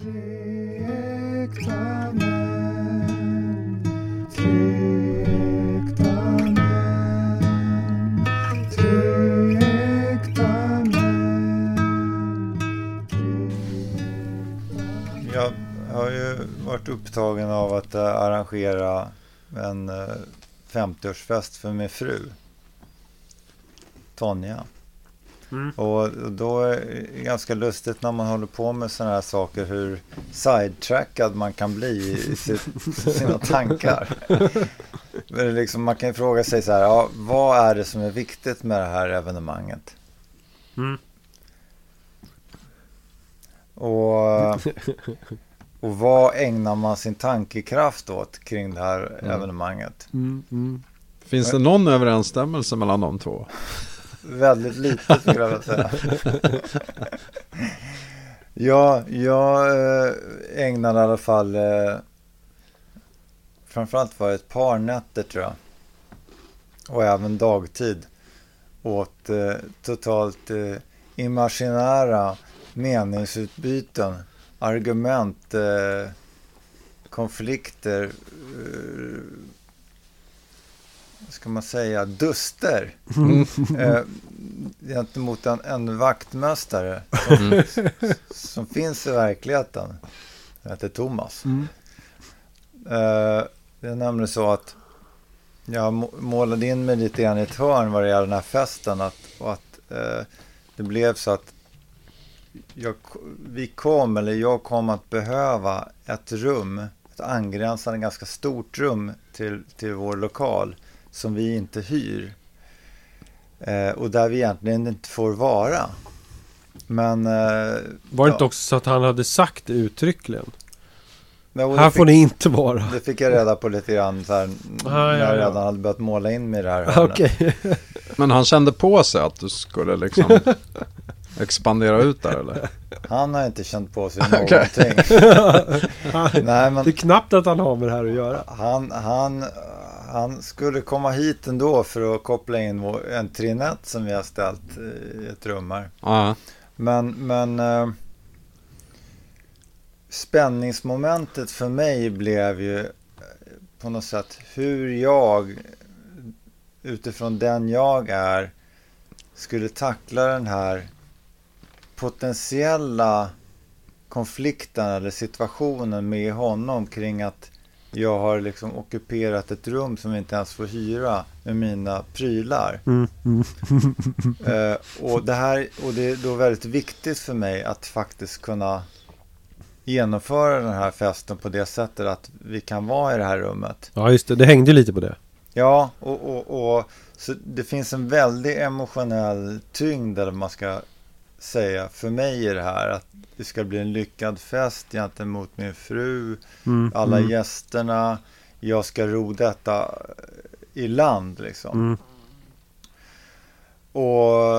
Jag har ju varit upptagen av att eh, arrangera en eh, 50-årsfest för min fru. Tonja. Mm. Och då är det ganska lustigt när man håller på med sådana här saker hur sidetrackad man kan bli i sitt, sina tankar. Liksom, man kan ju fråga sig så här, ja, vad är det som är viktigt med det här evenemanget? Mm. Och, och vad ägnar man sin tankekraft åt kring det här Mm. evenemanget? Mm, mm. Finns det någon överensstämmelse mellan de två? Väldigt lite skulle jag vilja säga. ja, jag eh, ägnade i alla fall eh, framförallt var det ett par nätter tror jag. Och även dagtid åt eh, totalt eh, imaginära meningsutbyten, argument, eh, konflikter, eh, ska man säga, duster eh, gentemot en, en vaktmästare som, Mm. som finns i verkligheten. Han heter Thomas. Mm. Eh, det är nämligen så att jag må- målade in mig lite grann i ett hörn vad det gäller den här festen. Att, och att eh, det blev så att jag, vi kom, eller jag kom att behöva ett rum, ett angränsande ganska stort rum till, till vår lokal som vi inte hyr. Eh, och där vi egentligen inte får vara. Men... Eh, Var det ja, inte också så att han hade sagt det uttryckligen? det Här fick- får ni inte vara. Det fick jag reda på lite grann så här, Ah, när ja, jag ja. redan hade börjat måla in mig i det här. Okej. Men han kände på sig att du skulle liksom expandera ut där eller? Han har inte känt på sig någonting. Nej, men Det är knappt att han har med det här att göra. han, han, han skulle komma hit ändå för att koppla in en trinett som vi har ställt i ett rum här. Ja, Men, men eh, spänningsmomentet för mig blev ju eh, på något sätt hur jag utifrån den jag är skulle tackla den här potentiella konflikten eller situationen med honom kring att jag har liksom ockuperat ett rum som vi inte ens får hyra med mina prylar. Mm, mm. Eh, och, det här, och det är då väldigt viktigt för mig att faktiskt kunna genomföra den här festen på det sättet att vi kan vara i det här rummet. Ja, just det. Det hängde ju lite på det. Ja, och, och, och så det finns en väldig emotionell tyngd vad man ska säga för mig i det här. Att det ska bli en lyckad fest gentemot min fru, Mm, alla mm, gästerna. Jag ska ro detta i land liksom. mm. Och,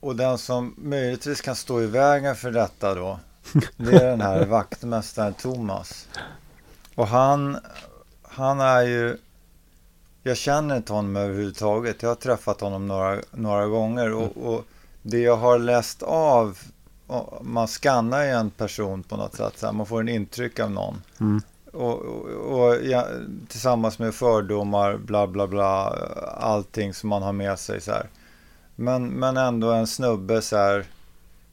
och den som möjligtvis kan stå i vägen för detta då, det är den här vaktmästaren Thomas. Och han, han är ju, jag känner inte honom överhuvudtaget. Jag har träffat honom några, några gånger och, och det jag har läst av, man skannar ju en person på något sätt, så här, man får en intryck av någon. Mm. Och, och, och ja, tillsammans med fördomar, bla bla bla, allting som man har med sig så här. Men, men ändå en snubbe så här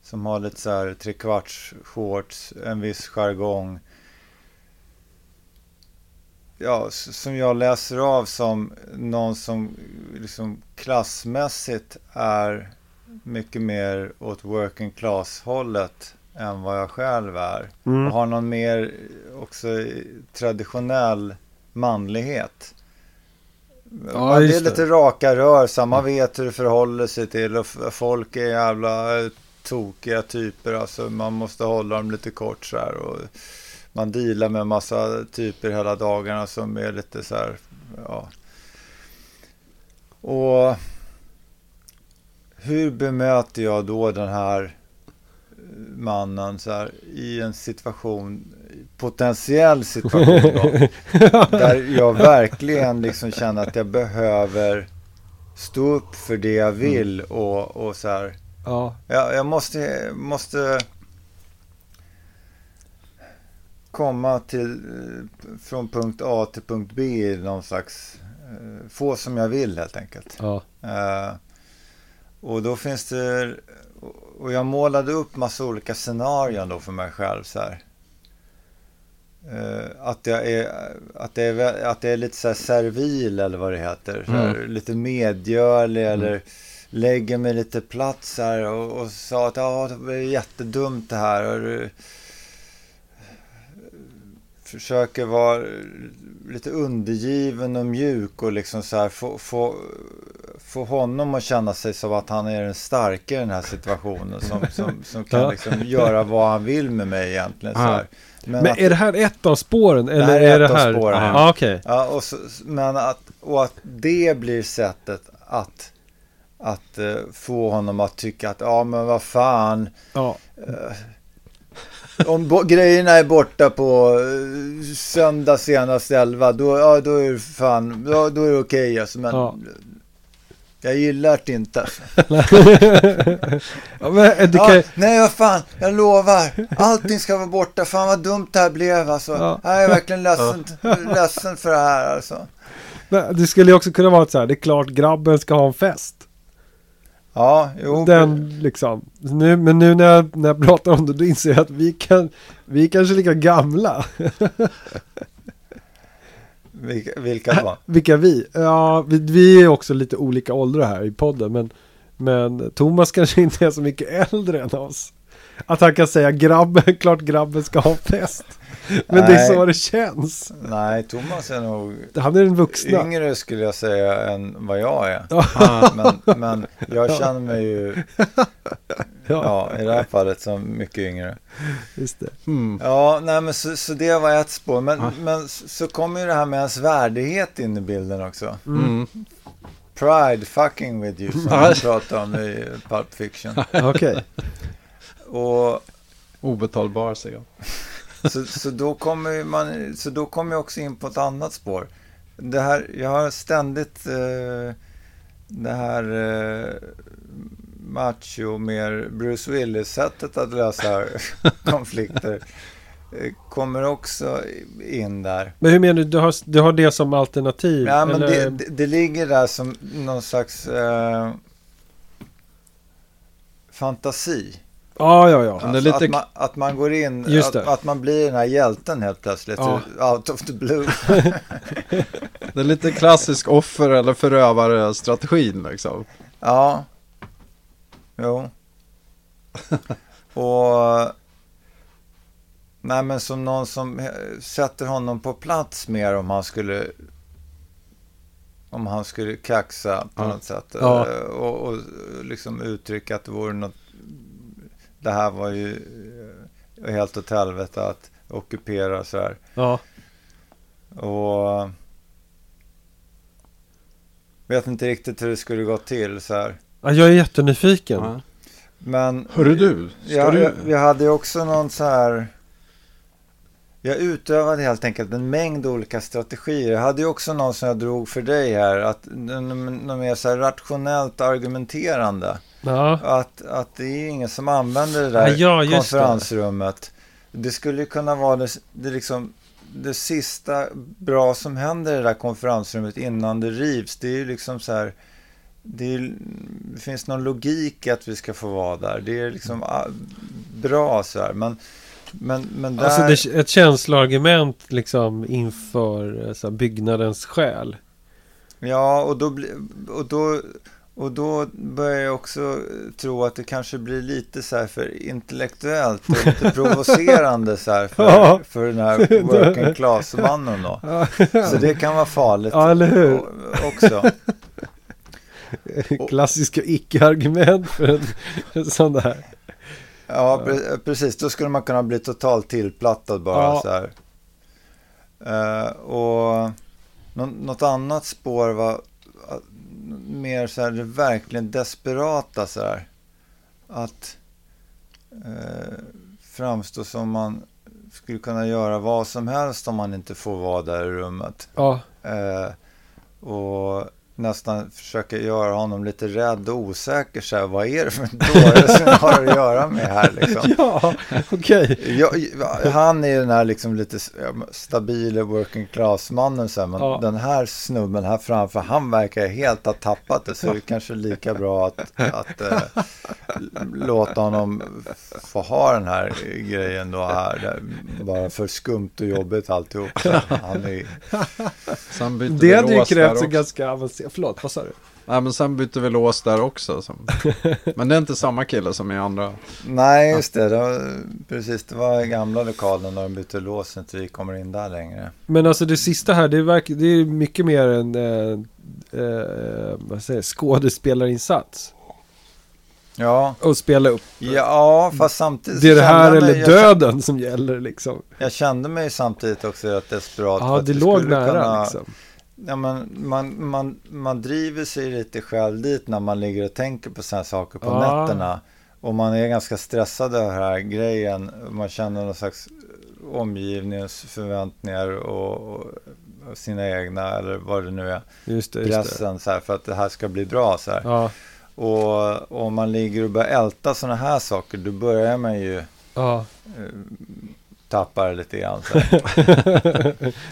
som har lite så här trekvarts shorts, en viss jargong. Ja, som jag läser av som någon som liksom klassmässigt är mycket mer åt working class hållet än vad jag själv är. Och Mm. har någon mer också traditionell manlighet. Ja, det är just det. lite raka rör, så man vet hur det förhåller sig till och folk är jävla eh, tokiga typer. Alltså man måste hålla dem lite kort så här. Och man dealar med massa typer hela dagarna som är lite så här, ja. Och hur bemöter jag då den här mannen så här, i en situation, potentiell situation då, där jag verkligen liksom känner att jag behöver stå upp för det jag vill och, och så här. Ja. Jag, jag måste, måste komma till, från punkt A till punkt B i någon slags, eh, få som jag vill helt enkelt. Ja. Eh, och då finns det, och jag målade upp massa olika scenarion då för mig själv så här. Eh, att, jag är, att, det är, att det är lite så servil eller vad det heter. Här, Mm. Lite medgörlig eller lägger mig lite plats här och, och sa att ja, det är jättedumt det här. Och försöker vara lite undergiven och mjuk och liksom så här få, få, få honom att känna sig som att han är den starka i den här situationen som, som, som kan liksom göra vad han vill med mig egentligen. Så här. Men att- är det här ett av spåren? Eller här är är det ett av här? spåren. Ja, okej. Ja, och, så, men att, och att det blir sättet att, att eh, få honom att tycka att ja men vad fan. Ja. Om bo- grejerna är borta på eh, söndag senast 11 då, ja, då är det fan, då, då är det okej alltså. Men Ja. jag gillar det inte. Alltså. ja men eh, det kan Ja, nej vad fan, jag lovar. Allting ska vara borta. Fan vad dumt det här blev alltså. Ja. Jag är verkligen ledsen, ledsen för det här alltså. men det skulle ju också kunna vara så här. Det är klart grabben ska ha en fest. Ja, jo. Den liksom. Nu, men nu när jag, när jag pratar om det då inser jag att vi kan vi är kanske lika gamla. Vilka, vilka då? Vilka vi? Ja, vi, vi är också lite olika åldrar här i podden. Men, men Thomas kanske inte är så mycket äldre än oss. Att han kan säga grabben, klart grabben ska ha fest. Men det är Nej. så det känns. Nej, Thomas är nog Han är den vuxna. yngre skulle jag säga än vad jag är. Ah, Men, men jag känner mig ju, Ja, ja, i det här fallet som mycket yngre. just det. mm. Ja, nej men så, så det var ett spår. Men, Ja. men så kommer ju det här med ens värdighet in i bilden också. Mm. Pride fucking with you, som vi pratade om i Pulp Fiction. Okej. Och Obetalbar säger jag. så, så då kommer man, så då kommer jag också in på ett annat spår. Det här, jag har ständigt eh, det här eh, macho, mer Bruce Willis-sättet att lösa konflikter eh, kommer också in där. Men hur menar du? Du har, du har det som alternativ? Ja, men det, det, det ligger där som någon slags eh, fantasi. Ja, ja, ja. Alltså lite- att, man, att man går in, att, att man blir den här hjälten helt plötsligt. Ja. Out of the blue. Det är lite klassisk offer eller förövare-strategin liksom. Ja. Jo. Och... Nej men som någon som sätter honom på plats mer om han skulle... Om han skulle kaxa på Ja. något sätt. Ja. Eh, Och, och liksom uttrycka att det vore något... Det här var ju eh, helt åt helvete att ockupera så här. ja. Och... Vet inte riktigt hur det skulle gå till så här. ja jag är jättenyfiken. Ja. Men... Hörru du, ska Ja, du... jag, jag hade ju också någon så här... Jag utövade helt enkelt en mängd olika strategier. Jag hade ju också någon som jag drog för dig här. Att någon mer så här rationellt argumenterande. Ja. Att, att det är ingen som använder det där Ja, ja, just det. konferensrummet. Det. skulle ju kunna vara det, det, liksom, det sista bra som händer i det där konferensrummet innan det rivs. Det är ju liksom så här... Det, är, det finns någon logik i att vi ska få vara där. Det är liksom ah, bra så här. Men, men, men där... Alltså det ett känsloargument liksom inför eh, så här, byggnadens själ. Ja, och då, och, då, och då börjar jag också tro att det kanske blir lite så här för intellektuellt och lite provocerande så här för, Ja. för den här working class-mannen då. Så det kan vara farligt Ja, eller hur? också. Klassiska icke-argument för en, en sån där. Ja, pre- precis. Då skulle man kunna bli totalt tillplattad bara Ja. så här. Eh, och nå- något annat spår var uh, mer så här det verkligen desperata så här. Att uh, framstå som man skulle kunna göra vad som helst om man inte får vara där i rummet. Ja, Eh, och nästan försöker göra honom lite rädd och osäker. Så här, vad är det för en dåre som jag har att göra med här liksom? Ja, okej. Jag, han är ju den här liksom lite stabila working class-mannen men Ja. den här snubben här framför, han verkar helt ha tappat det. Så det är kanske lika bra att, att eh, låta honom få ha den här grejen då här. Där, bara för skumt och jobbigt alltihop. Så han är, Det hade ju krävts en ganska avancerad... Förlåt, vad sa du? Nej, men sen bytte vi lås där också. Som... Men det är inte samma kille som i andra. nej, just det. det var, precis, det var i gamla lokalen när de bytte lås så inte vi kommer in där längre. Men alltså det sista här, det är, verk, det är mycket mer en eh, eh, vad säger, jag, skådespelarinsats. Ja, Och spela upp. ja fast samtidigt Det är det här mig- eller jag kände- döden som gäller liksom. Jag kände mig samtidigt också rätt desperat. Ja, att det låg nära kunna- liksom. Ja, men man, man, man driver sig lite själv dit när man ligger och tänker på sådana saker på Ja. nätterna. Och man är ganska stressad över den här grejen. Man känner någon slags omgivningens förväntningar och, och sina egna eller vad det nu är. Just det, just det. Pressen så här, för att det här ska bli bra. Så här. Ja, Och, och om man ligger och börjar älta sådana här saker då börjar man ju ja. Tappar lite grann. Så,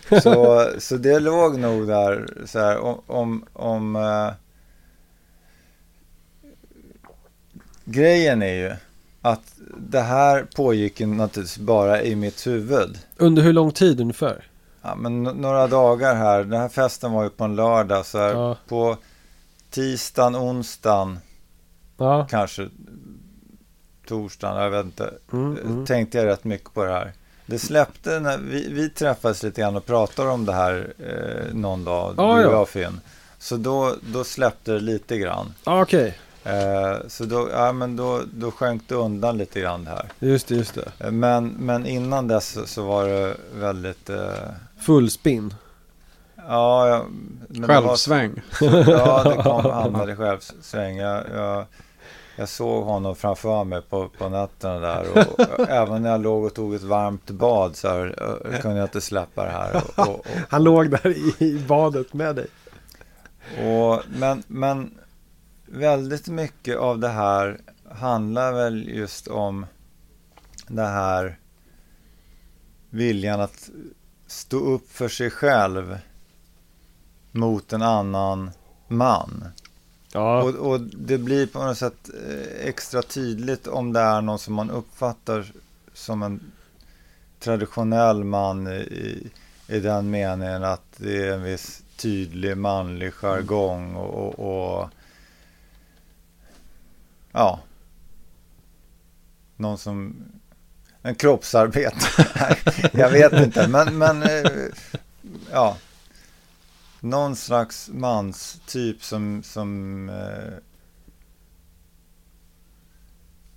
så, så det låg nog där så här om, om, om eh, grejen är ju att det här pågick naturligtvis bara i mitt huvud. Under hur lång tid ungefär? Ja, men några dagar här, den här festen var ju på en lördag så här, Ja. på tisdagen, onsdagen, Ja. kanske torsdagen, jag vet inte. Mm, mm. tänkte jag rätt mycket på det här. Det släppte när vi, vi träffades lite grann och pratade om det här eh, någon dag, Ja, du ja. och jag Finn. Så då, då släppte det lite grann. Ja, Okej, Eh, så då, ja, men då, då sjönk det undan lite grann här. just det, just det. Eh, Men, men innan dess så, så var det väldigt... Eh, Full spin. ja, ja, men det var- Självsväng. Ja, det kom, hamnade i självsväng. Jag, jag, jag såg honom framför mig på, på nätterna där. Och, och även när jag låg och tog ett varmt bad så här, kunde jag inte släppa det här. Och, Han låg där i, i badet med dig. och, men, men väldigt mycket av det här handlar väl just om det här viljan att stå upp för sig själv mot en annan man. Ja, Och, och det blir på något sätt eh, extra tydligt om det är någon som man uppfattar som en traditionell man i, i den meningen att det är en viss tydlig manlig jargong och, och, och ja, någon som en kroppsarbetare. Jag vet inte, men, men eh, ja någon slags manstyp som, som, eh,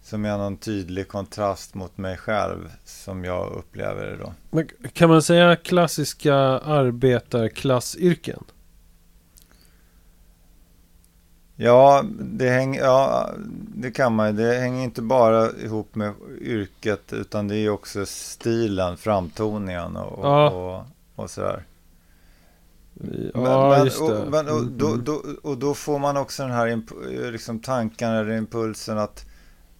som är någon tydlig kontrast mot mig själv som jag upplever det då. men kan man säga klassiska arbetarklassyrken? Ja, det, häng, ja, det kan man. Det hänger inte bara ihop med yrket utan det är också stilen, framtoningen och, Ja. och, och sådär. Ja, men, just det. Och, men, och, Mm, då, mm. då, och då får man också den här liksom tanken eller impulsen att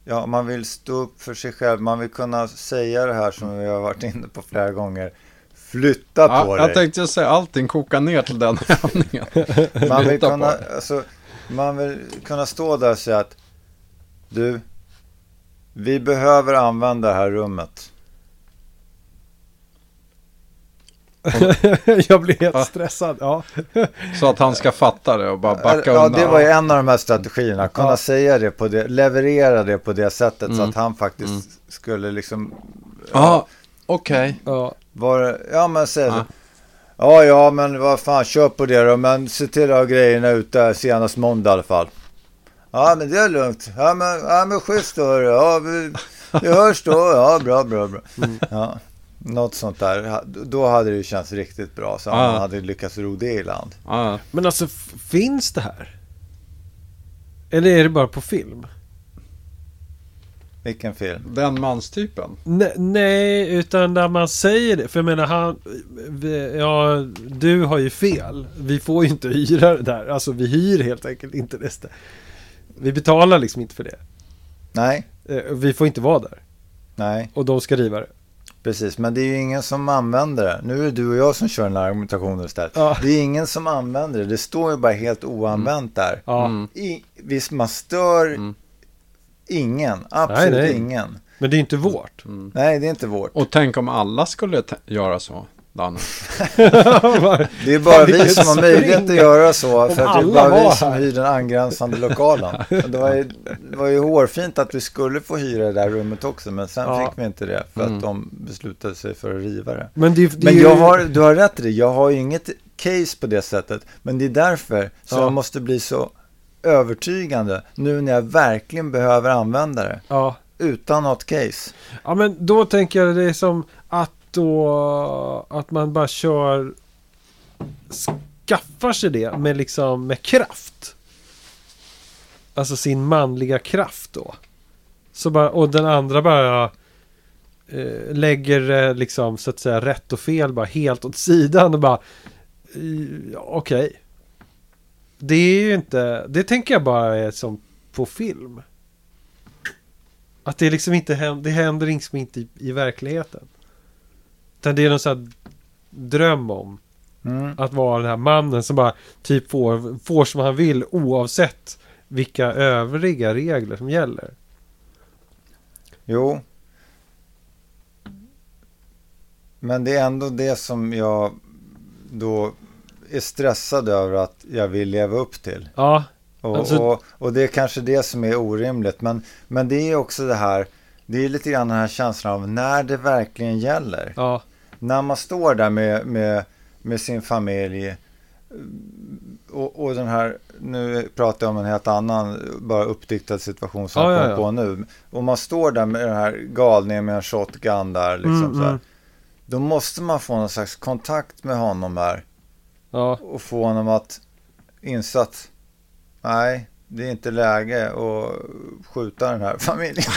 ja, man vill stå upp för sig själv. Man vill kunna säga det här som vi har varit inne på flera gånger. Flytta på Ja, dig. jag tänkte säga allting kokar ner till den övningen. man, vill kunna, alltså, man vill kunna stå där och säga att du, vi behöver använda det här rummet. jag blir helt Ja. stressad. Ja. Så att han ska fatta det och bara backa ja, undan. det var ju en av de här strategierna. Kunna Ja. säga det på det, leverera det på det sättet så Mm. att han faktiskt Mm. skulle liksom Ja, okej. ja. vara, ja men säga Ja. så. Ja, ja, men vad fan, kör på det då. Men se till att ha grejerna ute senast måndag i alla fall. Ja, men det är lugnt. Ja, men, ja, men schysst då. Ja, vi, vi hörs då. Ja, bra, bra, bra. Mm. Ja, något sånt där. Då hade det ju känts riktigt bra. Så han hade lyckats ro det i land. Ja. Men alltså, finns det här? Eller är det bara på film? Vilken film? Den manstypen. Ne- nej, utan där man säger det. För jag menar, han... vi- Ja, du har ju fel. Vi får ju inte hyra det där. Alltså, vi hyr helt enkelt inte det. Vi betalar liksom inte för det. Nej, Eh, Vi får inte vara där. nej, Och de ska riva det. Precis. Men det är ju ingen som använder det. Nu är det du och jag som kör den här argumentationen istället. Ja. Det är ingen som använder det. Det står ju bara helt oanvänt där. Ja. Mm. I, visst, man stör Mm. ingen. Absolut Nej, nej. ingen. Men det är inte vårt. Mm. Nej, det är inte vårt. Och tänk om alla skulle göra så, Danne. Det är bara vi som har möjlighet att göra så. För att det är bara vi som hyr den angränsande lokalen. Det var, ju, det var ju hårfint att vi skulle få hyra det där rummet också. Men sen Ja. fick vi inte det. För Mm. att de beslutade sig för att riva det. Men, det, det Men ju... jag har, du har rätt i det. Jag har ju inget case på det sättet. Men det är därför som Ja. jag måste bli så övertygande. Nu när jag verkligen behöver använda det. Ja. Utan något case. ja, men då tänker jag det är som att då... Att man bara kör... Skaffar sig det med liksom med kraft. Alltså sin manliga kraft då. Så bara, och den andra bara eh, lägger liksom så att säga rätt och fel bara helt åt sidan och bara eh, ja, okej. Det är ju inte, det tänker jag bara är som på film. Att det liksom inte händer, det händer liksom inte i, i verkligheten. Utan det är någon sån här dröm om Mm. att vara den här mannen som bara typ får, får som han vill oavsett vilka övriga regler som gäller. Jo. Men det är ändå det som jag då är stressad över att jag vill leva upp till. Ja, Och, Alltså- och, och det är kanske det som är orimligt. Men, men det är också det här, det är lite grann den här känslan av när det verkligen gäller. ja, När man står där med, med, med sin familj och, och den här, nu pratar jag om en helt annan, bara uppdiktad situation som Ja, jag ja, kom ja. på nu. Och man står där med den här galningen med en shotgun där, liksom Mm, så här. mm. Då måste man få någon slags kontakt med honom ja, och få honom att inse att nej, det är inte läge att skjuta den här familjen.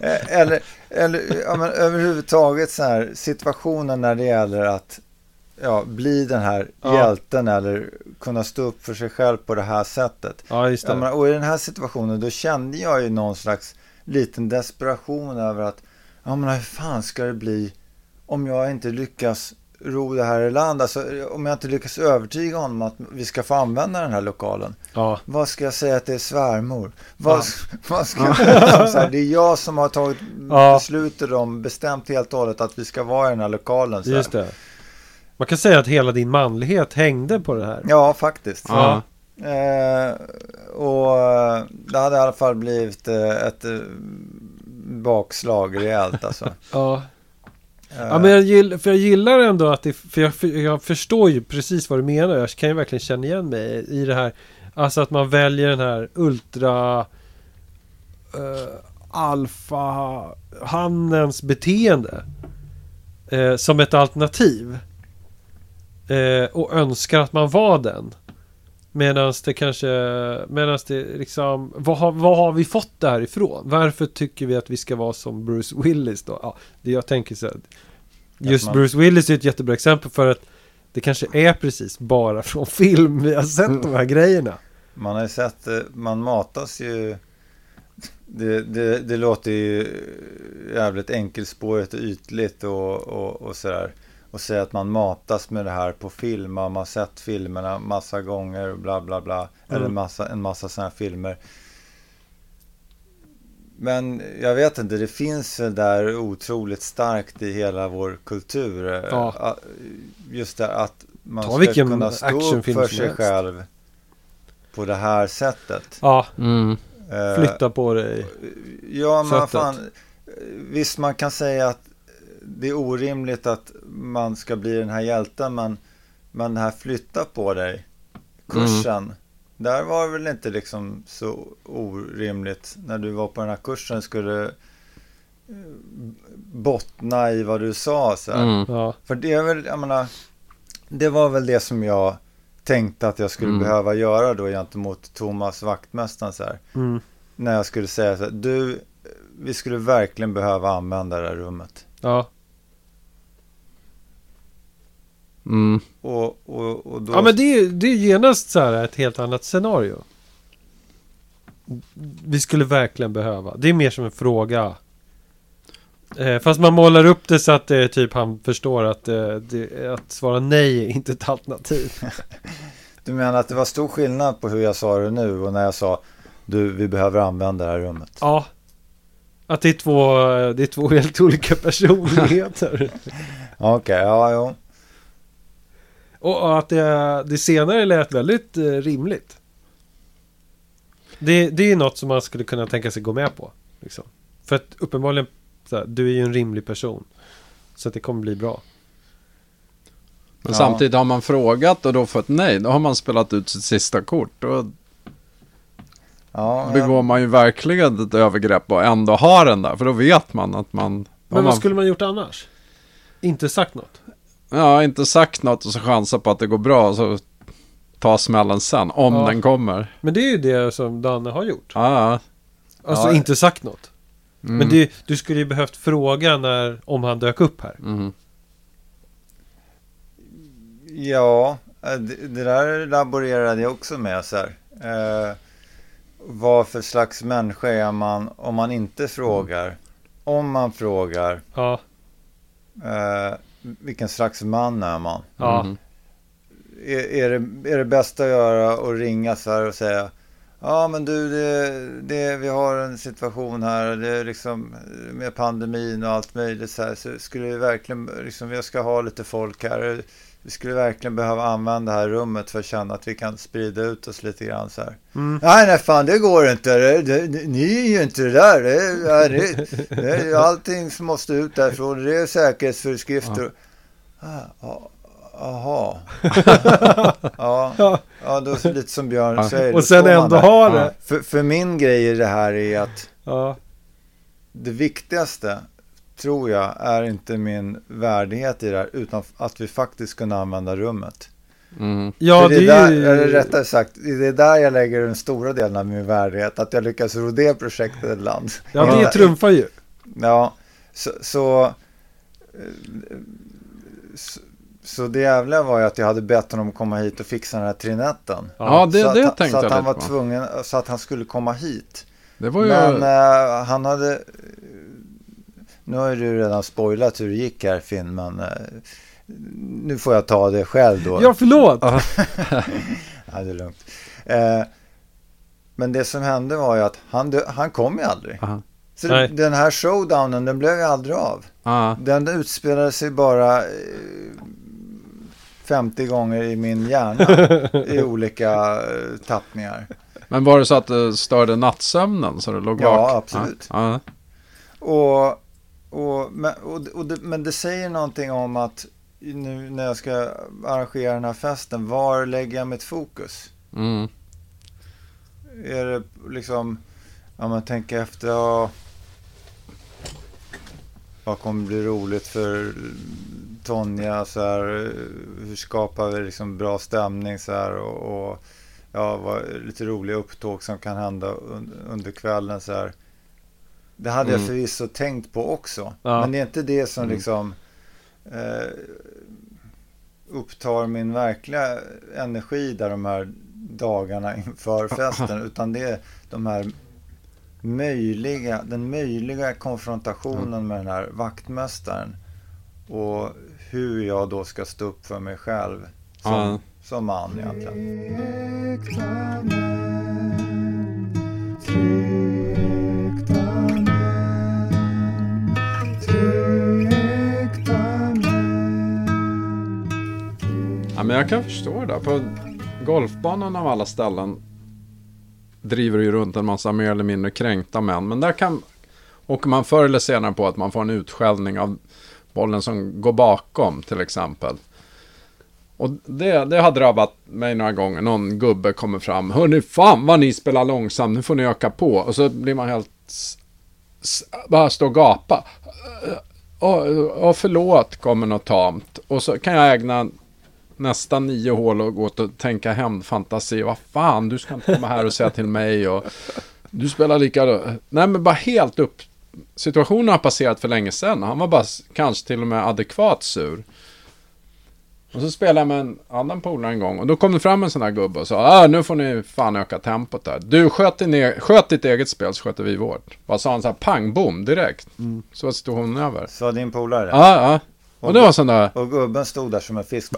eller eller ja, men överhuvudtaget så här situationen när det gäller att ja, bli den här Ja. hjälten eller kunna stå upp för sig själv på det här sättet. ja just det. men, och i den här situationen då kände jag ju någon slags liten desperation över att ja men hur fan ska det bli om jag inte lyckas ro det här i land, alltså om jag inte lyckas övertyga honom att vi ska få använda den här lokalen. Ja, Vad ska jag säga att det är svärmor? Vad, Ja. vad ska jag säga? Så här, det är jag som har tagit Ja. beslutet om, bestämt helt och hållet att vi ska vara i den här lokalen. Så just det. Man kan säga att hela din manlighet hängde på det här. Ja, faktiskt. Ja. Eh, och eh, det hade i alla fall blivit eh, ett eh, bakslag rejält alltså. Ja. Ja, men jag gillar, för jag gillar ändå att det, för jag, för jag förstår ju precis vad du menar. Jag kan ju verkligen känna igen mig i det här. Alltså att man väljer den här ultra uh, alfa hannens beteende uh, som ett alternativ. Uh, och önskar att man var den. Medan det kanske, medan det liksom, vad har, vad har vi fått det här ifrån? Varför tycker vi att vi ska vara som Bruce Willis då? Ja, det jag tänker så här, Just man- Bruce Willis är ett jättebra exempel för att det kanske är precis bara från film vi har sett de här grejerna. Man har ju sett, eh, man matas ju det, det, det låter ju jävligt enkelspårigt och ytligt och, och, och sådär. Och säga att man matas med det här på film. Man har sett filmerna massa gånger och bla bla bla. Eller Mm. massa, en massa sådana här filmer. Men jag vet inte, det finns väl där otroligt starkt i hela vår kultur. eh, Ja. Just det att man Ta ska kunna stå upp actionfilm för sig själv på det här sättet. Ja, Mm. Eh, flytta på dig. Ja, men fan. Visst, man kan säga att det är orimligt att man ska bli den här hjälten, men, men det här flytta på dig, kursen, där var det väl inte liksom så orimligt. När du var på den här kursen skulle eh, bottna i vad du sa. Så. Mm. Ja, För det är väl, jag menar, det var väl det som jag tänkte att jag skulle Mm. behöva göra då gentemot Thomas vaktmästaren så här mm. när jag skulle säga så här, du, vi skulle verkligen behöva använda det här rummet. Ja. Mm. Och, och, och då... Ja men det är ju det är genast så här ett helt annat scenario. Vi skulle verkligen behöva. Det är mer som en fråga. Eh, fast man målar upp det så att är typ han förstår att, eh, det, att svara nej är inte ett alternativ. Du menar att det var stor skillnad på hur jag sa det nu och när jag sa du, vi behöver använda det här rummet. Ja. Att det är två, det är två helt olika personligheter. Okej, ja, jo. Och och att det, det senare lät väldigt eh, rimligt. Det, det är ju något som man skulle kunna tänka sig gå med på. Liksom. För att uppenbarligen, så här, du är ju en rimlig person. Så att det kommer bli bra. Men Ja. samtidigt har man frågat och då fått nej, då har man spelat ut sitt sista kort. Då Ja, begår man ju verkligen ett övergrepp och ändå har den där. För då vet man att man... Men vad man skulle man gjort annars? Inte sagt något? Ja, inte sagt något och så chansar på att det går bra och så ta smällen sen. Om Ja. den kommer. Men det är ju det som Danne har gjort. Ja, Alltså Ja. inte sagt något. mm. Men det, du skulle ju behövt fråga när, om han dök upp här. Mm. ja eh, det, det där laborerade jag också med så här. Eh, vad för slags människa är man om man inte frågar? Om man frågar, Ja, eh, vilken slags man är man? ja, Mm. Är, är, det, är det bästa att göra att ringa så här och säga Ja men du, det, det, vi har en situation här det är liksom med pandemin och allt möjligt så här så skulle vi verkligen, liksom, jag ska ha lite folk här. Vi skulle verkligen behöva använda det här rummet för att känna att vi kan sprida ut oss lite grann så här. Mm. Nej, nej fan det går inte. Det, det, ni är ju inte det där. Det, det, det allting som måste ut därifrån. Det är säkerhetsföreskrifter. Ah, ja, Jaha. ja, ja. då är det lite som Björn Ja. säger. Och sen ändå ha det. För, för min grej i det här är att Ja, det viktigaste tror jag är inte min värdighet i det här utan att vi faktiskt kunde använda rummet. Mm. ja det, det, är där, är ju... eller rättare sagt, det är där jag lägger den stora delen av min värdighet. Att jag lyckas ro det projektet i land. Ja, det trumfar ju. Ja, så, så, så, så det jävliga var ju att jag hade bett honom komma hit och fixa den här trinetten. Ja, det, så att, det han- tänkte så att han var på. tvungen, så att han skulle komma hit. Det var ju... Men eh, han hade, nu har ju du redan spoilat hur det gick här Finn, men eh, nu får jag ta det själv då. Ja, förlåt. Ja, det är lugnt. Eh, men det som hände var ju att han, dö- han kom ju aldrig. Aha. Så Nej. den här showdownen, den blev ju aldrig av. Ja. Den utspelade sig bara eh, 50 gånger i min hjärna i olika eh, tappningar. Men var det så att det störde nattsömnen så du låg Ja, vaken? absolut. Ja. Och, och, men, och, och det, men det säger någonting om att nu när jag ska arrangera den här festen, var lägger jag mitt fokus? Mm. Är det liksom, om man tänker efter, ja, vad kommer bli roligt för Tonja så här, hur skapar vi liksom bra stämning så här och, och ja, vad, lite roliga upptåg som kan hända un, under kvällen så här. Det hade jag Mm. förvisso tänkt på också, Ja. men det är inte det som Mm. liksom eh, upptar min verkliga energi där de här dagarna inför festen, utan det är de här möjliga, den möjliga konfrontationen med den här vaktmästaren och hur jag då ska stå upp för mig själv som, Ja. som man egentligen. Men jag kan förstå det. På golfbanan av alla ställen driver det ju runt en massa mer eller mindre kränkta män. Men där kan åker man förr eller senare på att man får en utskällning av bollen som går bakom till exempel. Och det, det har drabbat mig några gånger. Någon gubbe kommer fram. Hörni, fan vad ni spelar långsamt. Nu får ni öka på. Och så blir man helt... Bara stå och gapa. Och, och förlåt, kommer något tamt. Och så kan jag ägna nästan nio hål och gå och tänka hämndfantasi. Vad fan, du ska inte komma här och säga till mig. Och du spelar lika... Nej, men bara helt upp situationen har passerat för länge sedan. Han var bara kanske till och med adekvat sur. Och så spelade jag med en annan polare en gång och då kom det fram en sån här gubbe och sa ah, nu får ni fan öka tempot där. Du sköt, din e- sköt ditt eget spel så sköter vi vårt. Bara sa han så här pang bom direkt. Så var situationen över. Sa din polare. Ja, ja. Och det var sån där. Och gubben stod där som en fisk.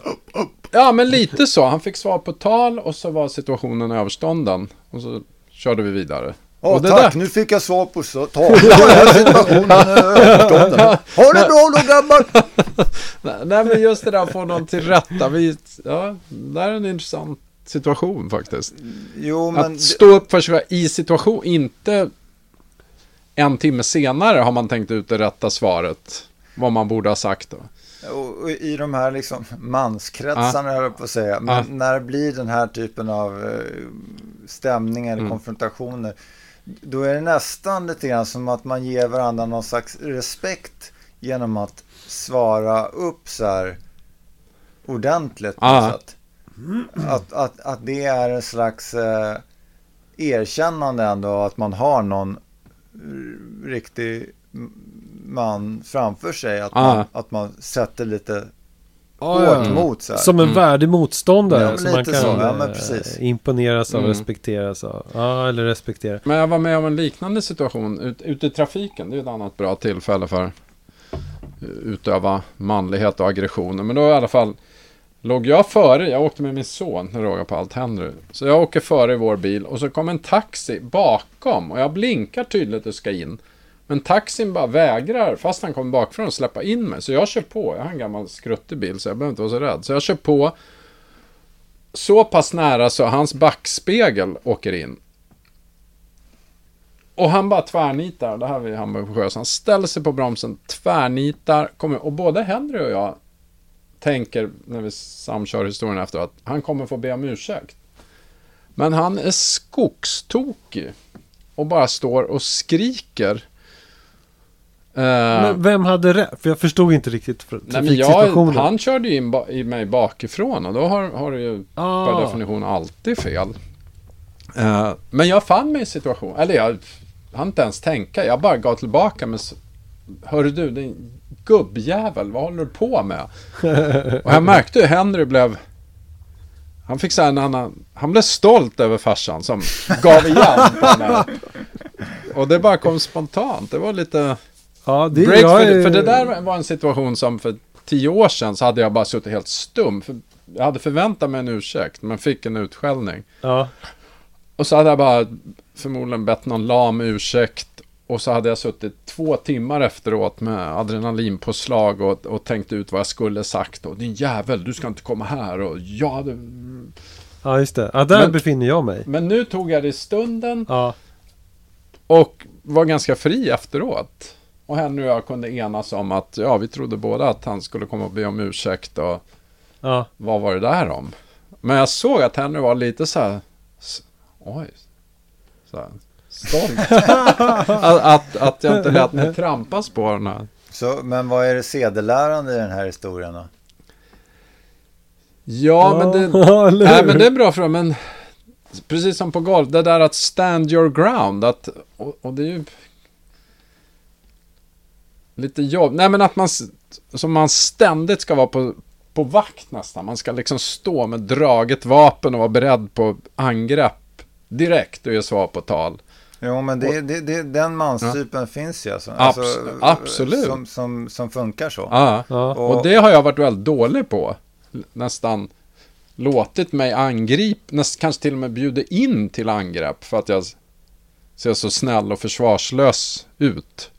Ja, men lite så. Han fick svar på tal och så var situationen överstånden. Och så körde vi vidare. Och det tack, där- nu fick jag svar på så. Ta den här situationen är överstånden. Ha det bra då grabbar! Nej, men just det där att få någon till rätta. Vi, ja, det är en intressant situation faktiskt. Jo, men... Att stå upp för sig i situation, inte en timme senare har man tänkt ut det rätta svaret. Vad man borde ha sagt då. Och och i de här liksom manskretsarna, höll jag på att säga. Men Ja. när blir den här typen av eh, stämning eller Mm. konfrontationer. Då är det nästan lite grann som att man ger varandra någon slags respekt genom att svara upp så här ordentligt. Ja. Att, att, att det är en slags eh, erkännande ändå att man har någon riktig man framför sig. Att, Ja. man, att man sätter lite Ja, hårt ja. mot så här. Som en Mm. värdig motståndare Ja, som man lite kan så. Ja, men eh, precis. imponeras av, Mm. respekteras av. Ja, eller respektera. Men jag var med om en liknande situation ut, ute i trafiken. Det är ett annat bra tillfälle för att utöva manlighet och aggressioner. Men då i alla fall låg jag före. Jag åkte med min son, nu rågar på allt händer. Så jag åker före i vår bil och så kom en taxi bakom och jag blinkar tydligt och ska in. Men taxin bara vägrar, fast han kommer bakifrån, att släppa in mig. Så jag kör på. Jag har en gammal skruttig bil så jag behöver inte vara så rädd. Så jag kör på. Så pass nära så hans backspegel åker in. Och han bara tvärnitar, det här var i Hamburg på sjö, så han ställer sig på bromsen, tvärnitar, kommer, och både Henry och jag tänker, när vi samkör historien efter att han kommer få be om ursäkt. Men han är skogstokig och bara står och skriker. Eh, Men vem hade rätt? För jag förstod inte riktigt men trafiksituationen. han körde ju in ba- i mig bakifrån och då har, har du ju per ah, definition alltid fel. Eh, men jag fann mig i situation, eller jag hann inte ens tänka, jag bara gav tillbaka med Hörru du, din gubbjävel, vad håller du på med? Och jag märkte hur Henry blev Han fick så här en annan Han blev stolt över farsan som gav igen på. Och det bara kom spontant, det var lite ja, det, break jag för, för det där var en situation som för tio år sedan så hade jag bara suttit helt stum. För jag hade förväntat mig en ursäkt, men fick en utskällning. Ja, Och så hade jag bara förmodligen bett någon lam ursäkt. Och så hade jag suttit två timmar efteråt med adrenalinpåslag och, och tänkt ut vad jag skulle sagt. Och din jävel, du ska inte komma här. Och jag hade... ja, just det. Ja, där Men- befinner jag mig. Men nu tog jag det i stunden Ja, och var ganska fri efteråt. Och Henry och jag kunde enas om att ja, vi trodde båda att han skulle komma och be om ursäkt. Och ja. vad var det där om? Men jag såg att Henry var lite så här, oj, så här, stolt. att, att, att jag inte lät mig trampas på den här. Så, men vad är det sedelärande i den här historien då? Ja, men det, nej, men det är bra för dem, men precis som på golf, det där att stand your ground, att, och, och det är ju lite jobb, nej men att man, som man ständigt ska vara på, på vakt nästan, man ska liksom stå med draget vapen och vara beredd på angrepp direkt och ge svar på tal. Jo, men det, det, det, den manstypen finns ju alltså. Abs- absolut. Som, som, som funkar så. Ja. Ja. Och det har jag varit väldigt dålig på. Nästan låtit mig angripa, näst, kanske till och med bjuder in till angrepp för att jag ser så snäll och försvarslös ut.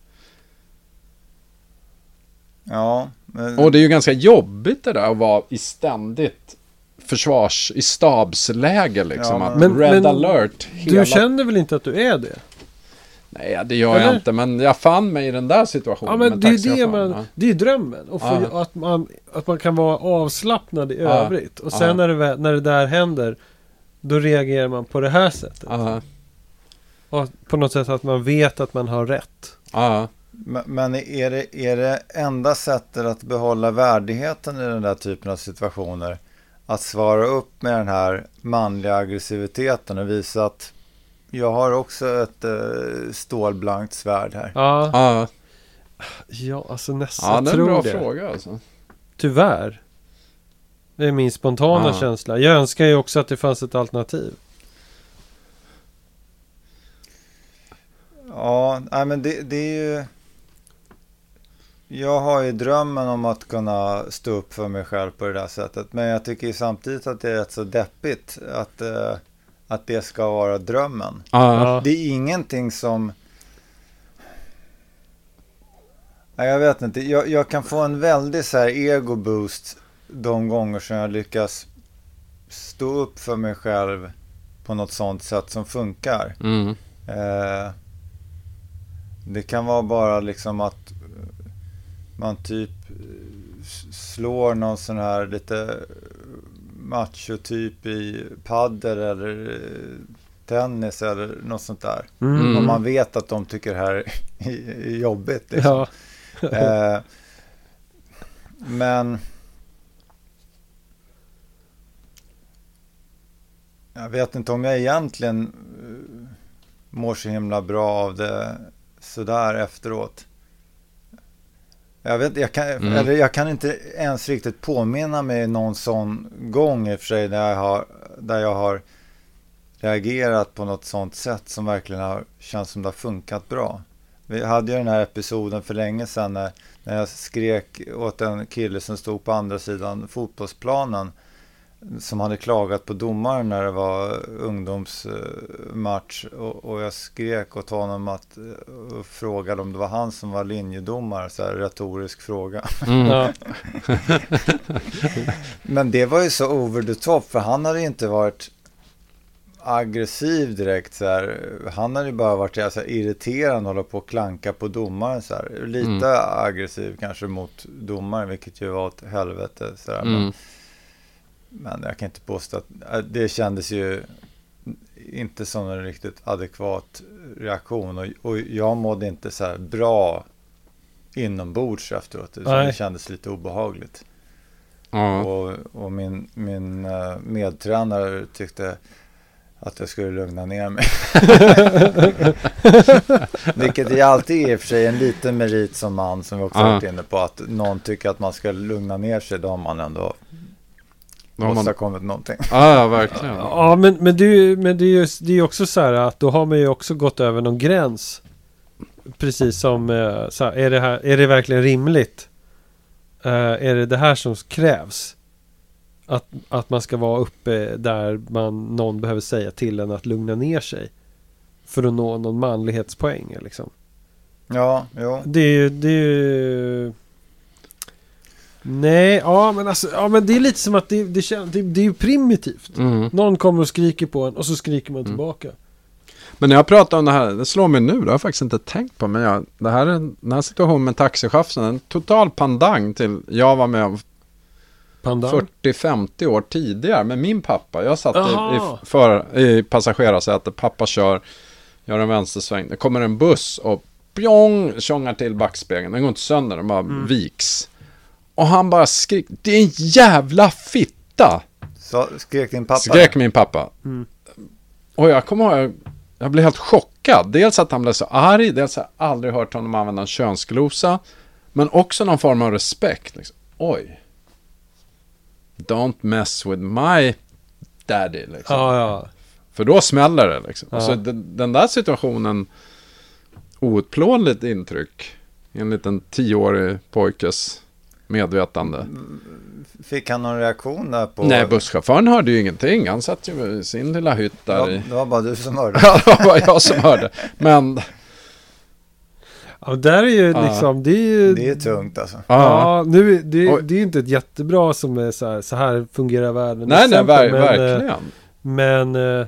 Ja, men, Och det är ju ganska jobbigt det där att vara i ständigt försvars, i stabsläge liksom. Ja, att men- red men alert hela... Du känner väl inte att du är det? Nej, det gör jag Eller? inte, men jag fann mig i den där situationen. Ja men det är det man, ja. det är drömmen. Och få, Ja. att, man, att man kan vara avslappnad i Ja. övrigt. Och sen Ja. när, det, när det där händer, då reagerar man på det här sättet. Ja, Och på något sätt att man vet att man har rätt. Men- är det, är det enda sättet att behålla värdigheten i den där typen av situationer att svara upp med den här manliga aggressiviteten och visa att Jag har också ett eh, stålblankt svärd här. Ja, Ja, ja alltså nästan ja det är en bra det. fråga alltså. Tyvärr. Det är min spontana Ja. känsla. Jag önskar ju också att det fanns ett alternativ. Ja, nej men det, det är ju... Jag har ju drömmen om att kunna stå upp för mig själv på det där sättet. Men jag tycker ju samtidigt att det är rätt så deppigt att, eh, att det ska vara drömmen. Ja, Det är ingenting som... Nej, jag vet inte. Jag, jag kan få en väldig så här ego-boost de gånger som jag lyckas stå upp för mig själv på något sånt sätt som funkar. mm. Eh, det kan vara bara liksom att man typ eh, slår någon sån här lite macho-typ i paddel eller eh, tennis eller något sånt där. Mm. Och man vet att de tycker det här är jobbigt. Liksom. Ja. Eh, men jag vet inte om jag egentligen eh, mår så himla bra av det sådär efteråt. Jag, vet, jag, kan, Mm. eller jag kan inte ens riktigt påminna mig någon sån gång i och för sig där jag har, där jag har reagerat på något sånt sätt som verkligen har känts som det har funkat bra. Vi hade ju den här episoden för länge sedan när, när jag skrek åt en kille som stod på andra sidan fotbollsplanen som hade klagat på domaren när det var ungdomsmatch och, och jag skrek åt honom att eh, och frågade om det var han som var linjedomare, så här retorisk fråga. Mm. Ja. Men det var ju så over the top för han hade inte varit aggressiv direkt så här. Han hade ju bara varit så här, irriterande och hålla på och klanka på domaren så här. Lite Mm. aggressiv kanske mot domaren vilket ju var åt helvete så här. Men, Mm. Men jag kan inte påstå att äh, det kändes ju inte som en riktigt adekvat reaktion och, och jag mådde inte så här bra inombords efteråt. Det kändes lite obehagligt. Ja. Och, och min, min eh, medtränare tyckte att jag skulle lugna ner mig. Vilket är alltid i och för sig en liten merit som man som vi också Ja. varit inne på. Att någon tycker att man ska lugna ner sig. Då har man ändå Då har man... åstadkommit någonting. Ja, ja, verkligen. Ja, men, men, det, är ju- men det är ju det är också så här att då har man ju också gått över någon gräns. Precis som, eh, så här, är, det här, är det verkligen rimligt? Eh, är det det här som krävs? Att, att man ska vara uppe där man, någon behöver säga till en att lugna ner sig. För att nå någon manlighetspoäng liksom. Ja, jo. Det är ju, det är ju... Nej, ja men alltså, ja men det är lite som att det, det, det, det är ju primitivt. Mm. Någon kommer och skriker på en och så skriker man Mm. tillbaka. Men när jag pratar om det här, det slår mig nu, det har jag faktiskt inte tänkt på. Men jag, det här är, en- den här situationen med taxichauffören, en total pandang till jag var med om Pandan. 40-50 år tidigare med min pappa. Jag satt i, Aha. i, för, i passagerarsätet, pappa kör, gör en vänstersväng. Det kommer en buss och pjong, tjongar till backspegeln. Den går inte sönder, den bara Mm. viks. Och han bara skrek, det är en jävla fitta! Så skrek din pappa Skrek min pappa. Mm. Och jag kommer ihåg, jag blev helt chockad. Dels att han blev så arg, dels att jag aldrig hört honom använda en könsglosa. Men också någon form av respekt. Liksom. Oj. Don't mess with my daddy. Liksom. Ja, ja. För då smäller det. Liksom. Ja. Så den, den där situationen, outplånligt intryck en liten tioårig pojkes medvetande. Fick han någon reaktion där på... Nej, busschauffören hörde ju ingenting. Han satt ju i sin lilla hytt Ja, där i... det var bara du som hörde. Ja, det var bara jag som hörde. Men, ja där är ju Ja. liksom, det är ju... Det är tungt alltså. ja. Ja, nu, det, det är ju inte ett jättebra som är så här, så här fungerar världen. Nej, nej, ver- men, eh, verkligen. Men... eh,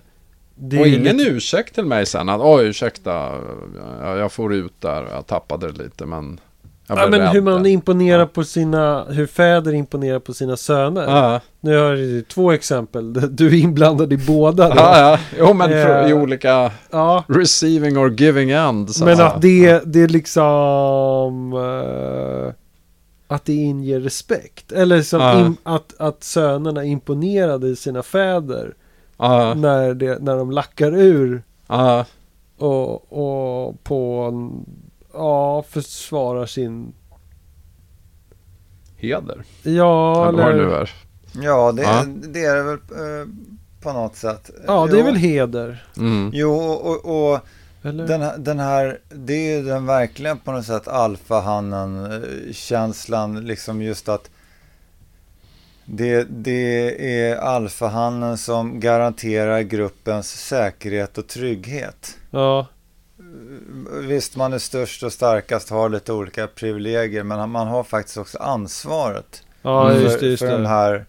Det Och ingen lite, ursäkt till mig sen att oj, ursäkta, jag, jag får ut där, jag tappade det lite, men Ja men hur man imponerar på sina, hur fäder imponerar på sina söner. Ja, Nu har jag två exempel, du är inblandad i båda. då. ja, ja. Jo, men Eh, i olika ja. receiving or giving end. Så Men att det, det är liksom eh, Att det inger respekt Eller som Ja. im, att, att sönerna imponerade sina fäder Ja, när, det, när de lackar ur Ja, Och, och på... en- Ja, försvarar sin... heder. Ja, Eller vad det nu är. Ja, det, Ja. det är det väl eh, på något sätt. Ja, det är Jo. väl heder. Mm. Jo, och, och den, här- den här, det är ju den verkligen på något sätt alfahannen-känslan, liksom just att det, det är alfahannen som garanterar gruppens säkerhet och trygghet. Ja, Visst, man är störst och starkast, har lite olika privilegier, men man har faktiskt också ansvaret ja Mm. just det, för, just för den det. här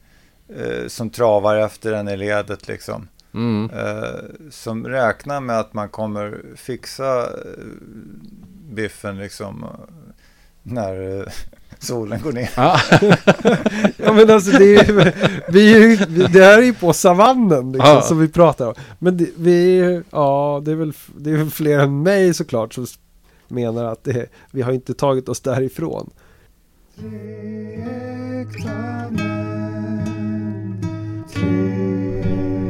eh, som travar efter en i ledet liksom. Mm. Eh, som räknar med att man kommer fixa eh, biffen liksom när eh, solen går ner. Ja. Ja men alltså det är ju, vi är ju, vi- det här är ju på savannen liksom, Ja. som vi pratar om. Men det, vi, är ju- ja det är väl, det är väl fler än mig såklart som menar att det, vi har inte tagit oss därifrån. Tre äkta män. Tre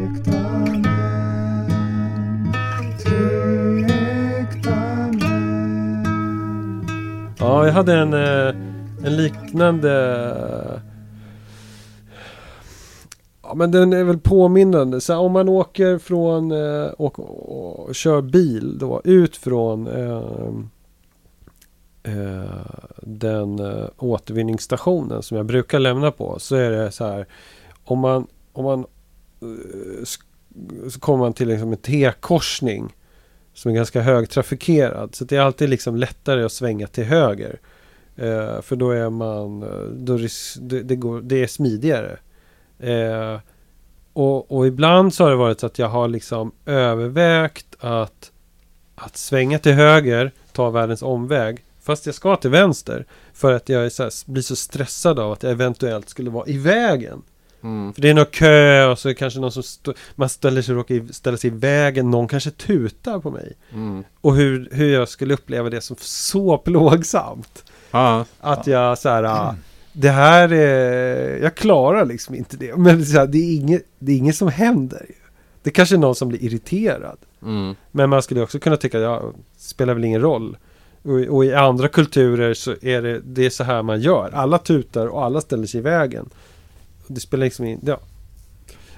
äkta män. Tre äkta män. Ja, jag hade en, eh, en liknande... Ja, men den är väl påminnande. Så om man åker från eh, och, och kör bil då ut från eh, eh, den eh, återvinningsstationen som jag brukar lämna på så är det så här om man, om man eh, så kommer man till liksom en T-korsning som är ganska högtrafikerad. Så det är alltid liksom lättare att svänga till höger. Eh, för då är man, eh, då ris- det, det, går, det är smidigare. Eh, och, och ibland så har det varit så att jag har liksom övervägt att, att svänga till höger, ta världens omväg. Fast jag ska till vänster. För att jag är så här, blir så stressad av att jag eventuellt skulle vara i vägen. Mm. För det är någon kö och så är det kanske någon som stå, man ställer sig, råkar ställa sig i vägen. Någon kanske tutar på mig. Mm. Och hur, hur jag skulle uppleva det som så plågsamt. Ja. Att jag så här, ah, det här är, jag klarar liksom inte det. Men så här, det, är inget, det är inget som händer. Det kanske är någon som blir irriterad. Mm. Men man skulle också kunna tycka, ja, spelar väl ingen roll. Och, och i andra kulturer så är det, det är så här man gör. Alla tutar och alla ställer sig i vägen. Det spelar liksom in, ja.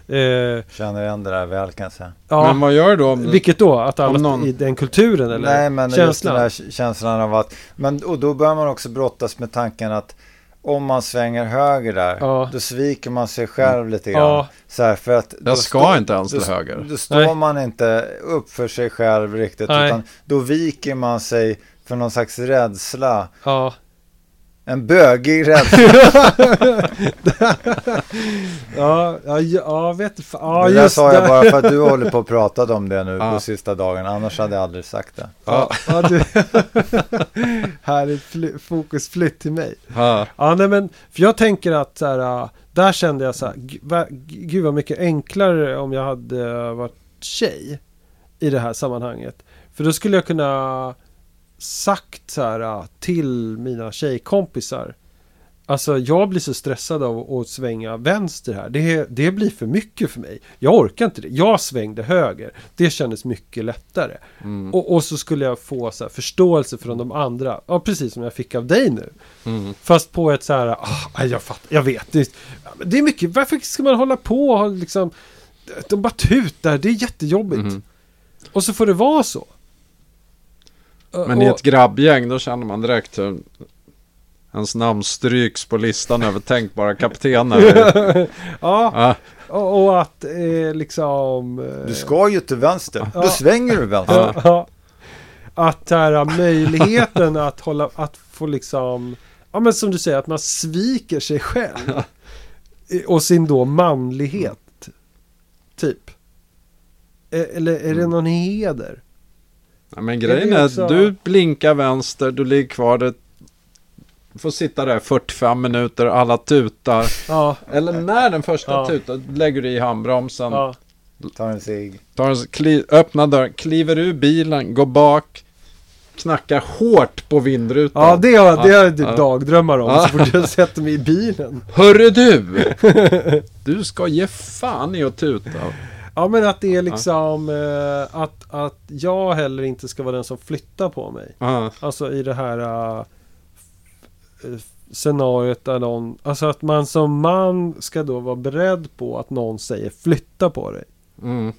Eh, Känner igen det där väl kan jag säga. ja. Men vad gör du om... Vilket då? Att alla någon- i den kulturen eller? Nej, men just känslan? den där känslan av att... Men, och då börjar man också brottas med tanken att om man svänger höger där, Ja. då sviker man sig själv lite grann. Ja. Så här, för att då Jag ska står- inte ens då, till höger. Då står Nej. man inte upp för sig själv riktigt, Nej. utan då viker man sig för någon slags rädsla. Ja. En bögig rädsla. Ja, ja, ja, vet ja, det där just sa jag det. bara för att du håller på och pratat om det nu Ja. på sista dagen. Annars hade jag aldrig sagt det. Ja, ja, du. här är fly, fokusflytt till mig. Ja. Ja, nej men, för jag tänker att så här, äh, där kände jag så här, gud vad mycket enklare om jag hade varit tjej i det här sammanhanget. För då skulle jag kunna sagt så här äh, till mina tjejkompisar. Alltså jag blir så stressad av att svänga vänster här. Det, det blir för mycket för mig. Jag orkar inte det. Jag svängde höger. Det kändes mycket lättare. Mm. Och, och så skulle jag få så här, förståelse från de andra. Ja, precis som jag fick av dig nu. Mm. Fast på ett så här, ah, jag fattar, jag vet. Det, det är mycket, varför ska man hålla på och liksom, de bara tutar, det är jättejobbigt. Mhm. Och så får det vara så. Men och, i ett grabbgäng då känner man direkt hur ens namn stryks på listan över tänkbara kaptener. ja, ja. och, och att eh, liksom... eh, Du ska ju till vänster. Ja. Då svänger du vänster. Ja. Att här, möjligheten att hålla, att få liksom, ja men som du säger, att man sviker sig själv. Och sin då manlighet. Typ. Eller är det Mm. någon heder? Ja, men grejen är är också- du blinkar vänster, du ligger kvar där. Du får sitta där 45 minuter, alla tutar. Ja, Eller när den första Ja. tutar, lägger du i handbromsen. ja, en cigg. Tar en, kli, öppnar dörren, kliver ur bilen, går bak. Knackar hårt på vindrutan. ja det har, det har jag typ dagdrömmar om. Ja. Så fort jag sätter mig i bilen. Hörru du! Du ska ge fan i att tuta. Ja men att det är liksom eh, att, att jag heller inte ska vara den som flyttar på mig. Ja, Alltså i det här uh, scenariot där någon, alltså att man som man ska då vara beredd på att någon säger flytta på dig. mm,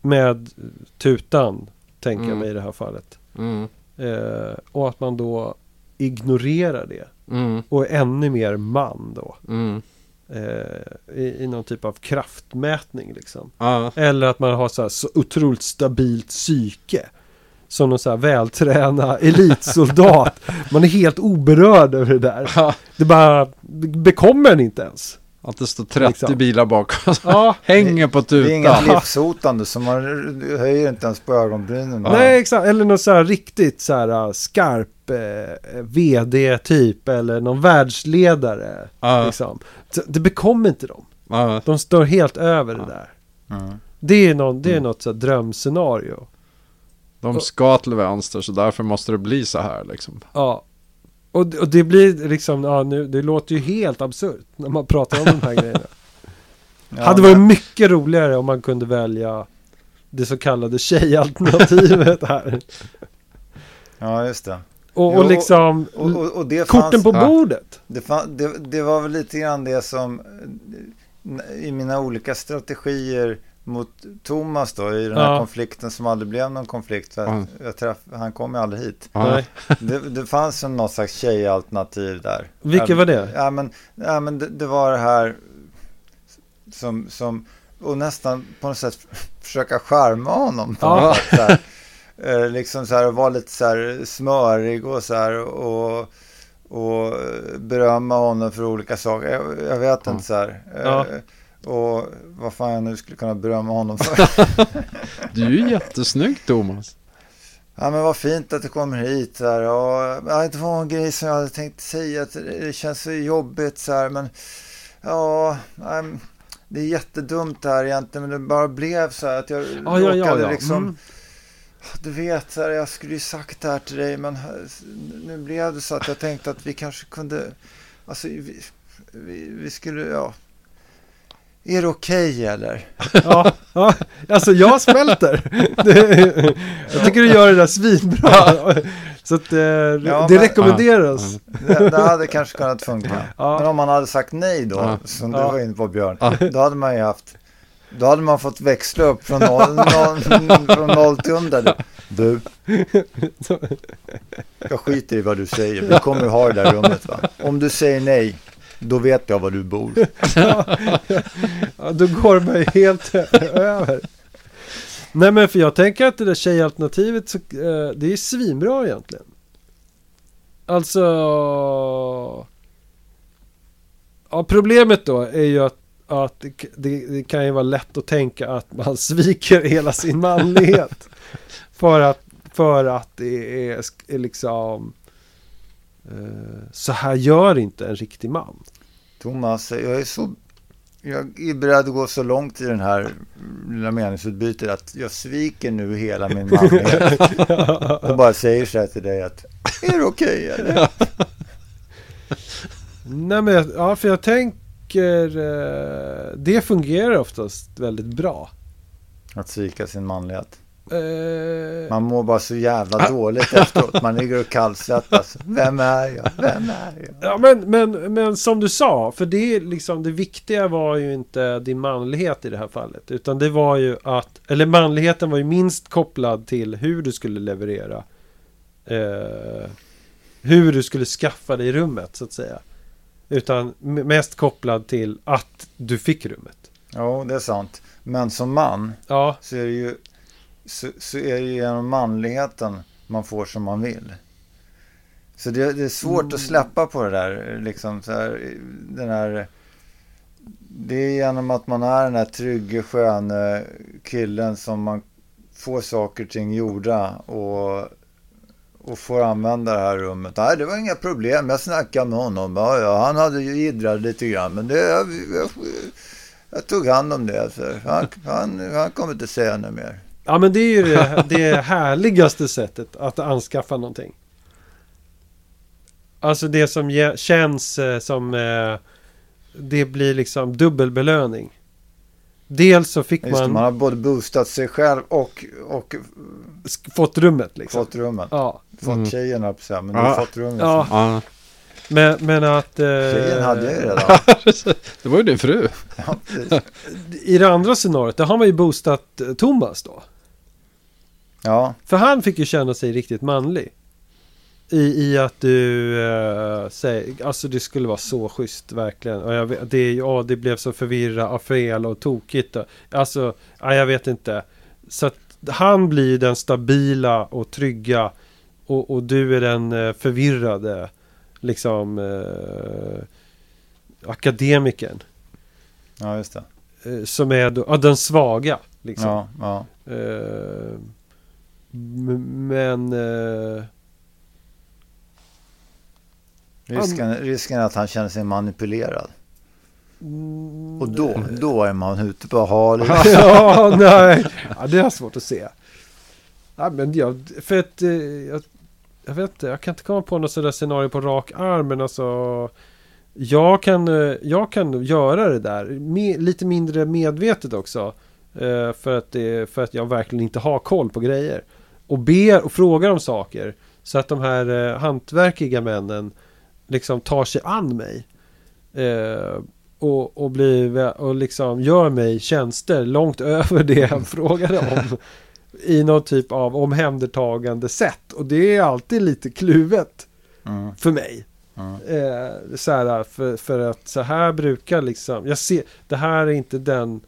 Med tutan, tänker jag Mm. mig i det här fallet. mm, Eh, och att man då ignorerar det. mm, Och är ännu mer man då. mm. Eh, i, I någon typ av kraftmätning liksom. Ja, Eller att man har så, här, så otroligt stabilt psyke. Som någon så här vältränad elitsoldat. Man är helt oberörd över det där. Det bara be- bekommer en inte ens. Att det står 30 Liksom. bilar bakom. Ja, Hänger på Det är inget tutan. livshotande så man höjer inte ens på ögonbrynen. nej exakt. Eller någon så här riktigt så här uh, skarp eh, VD-typ. Eller någon världsledare. Ja, Liksom. Det bekommer inte dem. ja, De står helt över det Ja. där. Det är, någon, det är Mm. något så här drömscenario. de ska till vänster så därför måste det bli så här liksom. Ja. Och, och det blir liksom, ja nu, det låter ju helt absurt när man pratar om de här grejerna. Ja, Hade varit men- mycket roligare om man kunde välja det så kallade tjejalternativet här. Ja, just det. Och, Jo, och liksom Och, och, det, korten fanns, på Ja. bordet. det, fann, det, det var väl lite grann det som eh, i mina olika strategier mot Thomas då i den här Ja. konflikten som aldrig blev någon konflikt. Jag träff, han kom ju aldrig hit. Nej. Det, det fanns ju något slags tjejalternativ där. Vilket Ja, var det? Ja, men, ja, men det, det var det här som, som, och nästan på något sätt försöka charma honom. På Ja. något sätt, så här. Eh, liksom så här, vara lite så här smörig och så här och, och eh, berömma honom för olika saker. Jag, jag vet inte så här. Eh, Ja. Och vad fan jag nu skulle kunna berömma honom för. Du är ju jättesnygg Thomas. Ja men vad fint att du kommer hit så här. Ja, det var en grej som jag hade tänkt säga. Att det känns så jobbigt så här. Men ja, det är jättedumt det här egentligen. Men det bara blev så här att jag Ja, ja, ja, råkade ja. liksom. Mm. Du vet, så här, jag skulle ju sagt det här till dig. Men nu blev det så att jag tänkte att vi kanske kunde. Alltså vi, vi, vi skulle, ja. Är det okej eller? Ja, ja, alltså jag smälter. Det, jag tycker du gör det där svinbra. Så att eh, det men- rekommenderas. Det, det hade kanske kunnat funka. Men Ja, om man hade sagt nej då, Ja. som du Ja. var inne på Björn, Ja. då hade man ju haft, då hade man fått växla upp från noll, noll, från noll till hundra. Du, jag skiter i vad du säger, vi kommer ju ha det där rummet va. Om du säger nej, då vet jag var du bor. ja, då går man ju helt över. Nej men för jag tänker att det där tjejalternativet, så, eh, det är svinbra egentligen. Alltså... Ja, problemet då är ju att, att det, det, det kan ju vara lätt att tänka att man sviker hela sin manlighet. för, att, för att det är, är liksom... eh, så här gör inte en riktig man. Thomas, jag är så, jag är beredd att gå så långt i den här lilla meningsutbytet att jag sviker nu hela min manlighet. Och bara säger så här till dig att, är det okej eller? Nej men ja, för jag tänker eh, det fungerar oftast väldigt bra. Att svika sin manlighet. Eh, Man mår bara så jävla dåligt efteråt. Man ligger och kallsvettas. Vem är jag? Vem är jag? ja, men, men, men som du sa, för det är liksom det viktiga var ju inte din manlighet i det här fallet. Utan det var ju att, eller manligheten var ju minst kopplad till hur du skulle leverera. Eh, hur du skulle skaffa dig rummet så att säga. Utan mest kopplad till att du fick rummet. Jo, det är sant. Men som man Ja, så är det ju, så, så är det ju genom manligheten man får som man vill. Så det, det är svårt att släppa på det där. Liksom så här, den här det är genom att man är den här trygga, sköna killen som man får saker och ting gjorda och, och får använda det här rummet. Nej, det var inga problem. Jag snackade med honom. Ja, ja, han hade ju idrat lite grann, men det, jag, jag, jag tog hand om det. Så han, han, han kommer inte säga något mer. Ja men det är ju det, det härligaste sättet att anskaffa någonting. Alltså det som ge, känns eh, som eh, det blir liksom dubbelbelöning. Dels så fick Just det, man, man har både boostat sig själv och, och fått rummet liksom. fått rummet. Ja, Fått Mm. tjejen säga, men Ja. du har fått rummet. Ja. Ja, men, men att... Eh, Tjejen hade jag ju redan. det var ju din fru. Ja. I det andra scenariot, där har man ju boostat eh, Thomas då. Ja, För han fick ju känna sig riktigt manlig. I, i att du eh, säger, alltså det skulle vara så schysst verkligen. Och jag det, ja, det blev så förvirrat och fel och tokigt. Och, alltså, ja, jag vet inte. Så att han blir den stabila och trygga. Och, och du är den eh, förvirrade, liksom, eh, akademikern. ja, just det. Eh, som är då, ja, den svaga, liksom. Ja, ja. Eh, men... Eh, Risken, risken är att han känner sig manipulerad. mm, Och då, då är man ute på hal ja, nej. Ja, det är svårt att se. Ja, men jag, för att, eh, jag, jag vet inte, jag kan inte komma på något sådär scenario på rak arm, men alltså jag kan, eh, jag kan göra det där me, lite mindre medvetet också. Eh, för, att det, för att jag verkligen inte har koll på grejer. Och ber och frågar om saker. Så att de här eh, hantverkiga männen liksom tar sig an mig. Eh, och, och, blir, och liksom gör mig tjänster långt över det jag frågade om. I någon typ av omhändertagande sätt. Och det är alltid lite kluvet Mm, för mig. mm. Eh, så här, för, för att så här brukar liksom, jag ser, det här är inte den,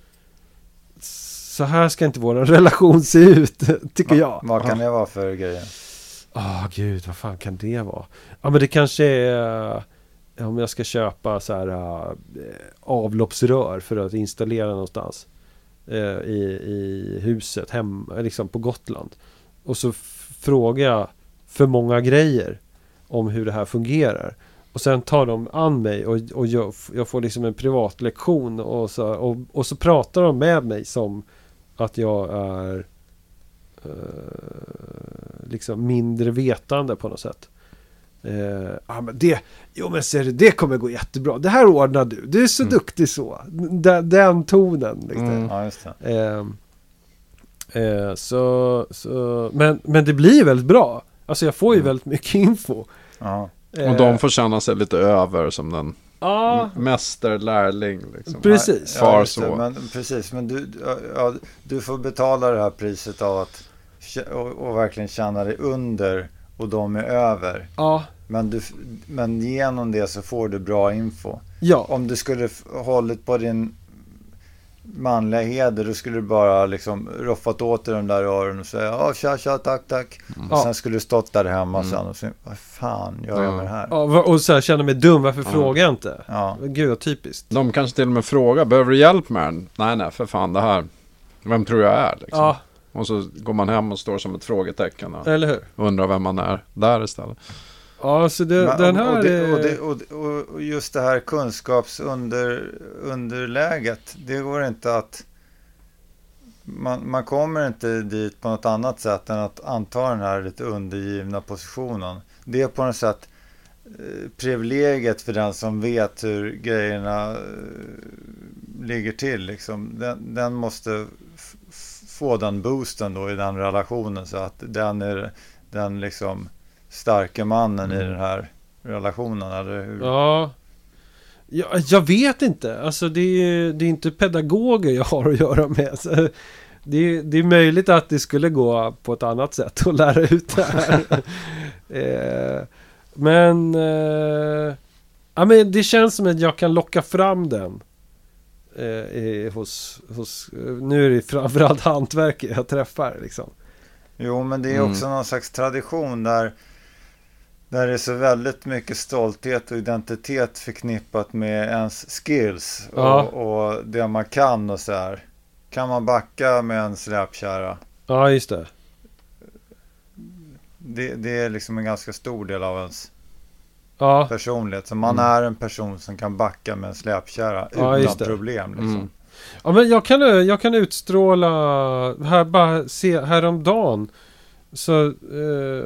så här ska inte vår relation se ut, tycker jag. Vad kan det vara för grejer? Åh gud, vad fan kan det vara? Ja men det kanske är eh, om jag ska köpa så här eh, avloppsrör för att installera någonstans eh, i, i huset hem, liksom på Gotland. Och så frågar jag för många grejer om hur det här fungerar. Och sen tar de an mig och, och jag, jag får liksom en privat lektion och så, och, och så pratar de med mig som att jag är eh, liksom mindre vetande på något sätt. Eh, ja, men det, jo men ser du, det kommer gå jättebra. Det här ordnar du. Du är så Mm. duktig så. Den, den tonen. Liksom. Mm. Ja, just det. Eh, eh, så, så, men, men det blir väldigt bra. Alltså jag får ju Mm. väldigt mycket info. Ja, Eh, Och de får känna sig lite över som den Ja, mästerlärling. Liksom. precis. Ja, Far det, så. Men, precis, men du, ja, du får betala det här priset av att och, och verkligen känna dig under och de är över. Ja, Men, du, men genom det så får du bra info. ja. Om du skulle hållit på din manliga heder då skulle du bara liksom roffat åt dig de där öronen och säga ja tja tja tack tack. Mm. Och sen skulle du stått där hemma Mm. sen och så, vad fan gör jag med det här? ja och så här, känner mig dum, varför Ja. frågar jag inte? Ja, Gud vad typiskt. De kanske till och med frågar, behöver du hjälp med den? Nej, nej, för fan det här. Vem tror jag är? Liksom. Ja, Och så går man hem och står som ett frågetecken och eller hur? undrar vem man är där istället. Ja, så det, Men- den och, här och, det, och, det, och, och- och just det här kunskapsunderläget, det går inte att... Man, man kommer inte dit på något annat sätt än att anta den här lite undergivna positionen. Det är på något sätt eh, privilegiet för den som vet hur grejerna eh, ligger till. Liksom. Den, den måste få den boosten då i den relationen så att den är den liksom starke mannen i Mm. den här relationen, eller hur? Ja. ja. Jag vet inte. Alltså det är, det är inte pedagoger jag har att göra med. Så det, är, det är möjligt att det skulle gå på ett annat sätt att lära ut det här. eh, men, eh, ja, men det känns som att jag kan locka fram den. Eh, i- hos, hos, nu är det framförallt hantverket jag träffar liksom. Jo, men det är Mm. också någon slags tradition där, där det är så väldigt mycket stolthet och identitet förknippat med ens skills och, Ja. och det man kan och så här. Kan man backa med en släpkärra? Ja, just det. Det, det är liksom en ganska stor del av ens Ja, personlighet. Så man Mm. är en person som kan backa med en släpkärra Ja, utan problem. Liksom. Mm. Ja men jag kan, jag kan utstråla, här bara se häromdagen Så eh,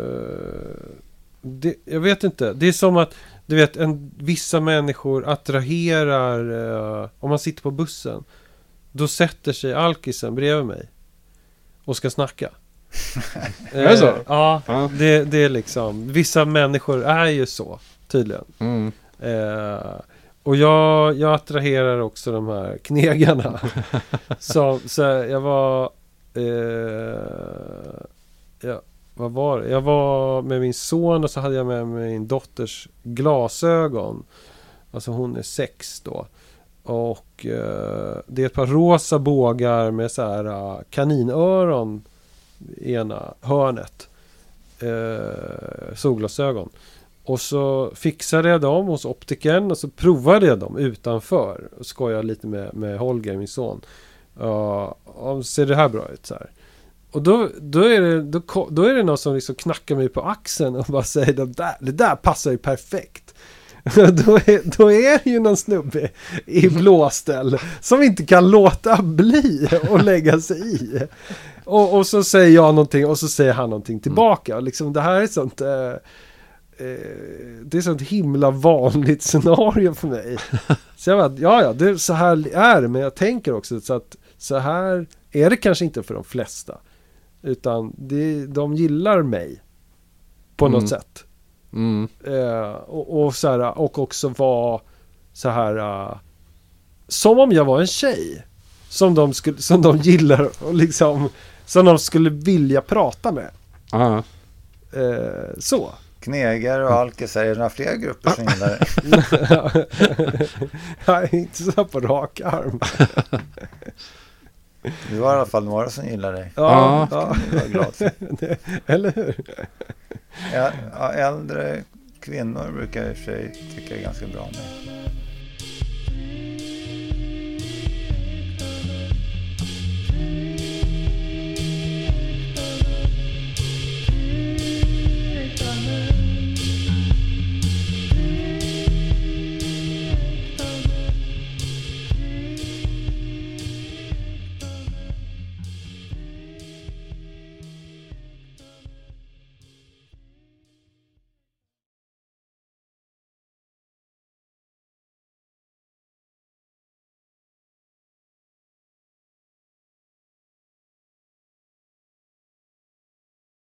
det, Jag vet inte, det är som att Du vet, en, vissa människor attraherar eh, Om man sitter på bussen Då sätter sig alkisen bredvid mig. Och ska snacka. Är det så? Eh, Ja, Ja. det, det är liksom. Vissa människor är ju så. Tydligen. Mm. Eh, och jag, jag attraherar också de här knegarna. så, så jag var... Eh, ja, vad var det? Jag var med min son och så hade jag med mig min dotters glasögon. Alltså hon är sex då. Och eh, det är ett par rosa bågar med så här eh, kaninöron i ena hörnet. Eh, solglasögon. Och så fixade jag dem hos optikern och så provade jag dem utanför. Och skojade lite med, med Holger, min son. Uh, ser det här bra ut? Så här. Och då, då, är det, då, då är det någon som liksom knackar mig på axeln och bara säger det där, det där passar ju perfekt. då, är, då är det ju någon snubbe i blåställ som inte kan låta bli att lägga sig i. Och, och så säger jag någonting och så säger han någonting tillbaka. Och Liksom, det här är sånt... Eh, eh, det är sånt himla vanligt scenario för mig. Så jag bara, ja ja, det, så här är det. Men jag tänker också så att så här är det kanske inte för de flesta. Utan det, de gillar mig. På Mm. något sätt. Mm. Eh, och, och, så här, och också vara så här eh, Som om jag var en tjej Som de, skulle, som de gillar och liksom Som de skulle vilja prata med Ja. eh, Så Knegare och alkisar, är det några fler grupper som gillar det? Är inte så på rak arm Du har i alla fall några som gillar dig. Ja, Ja. Jag glad för. Eller hur? Ja, äldre kvinnor brukar i och för sig tycka är ganska bra med.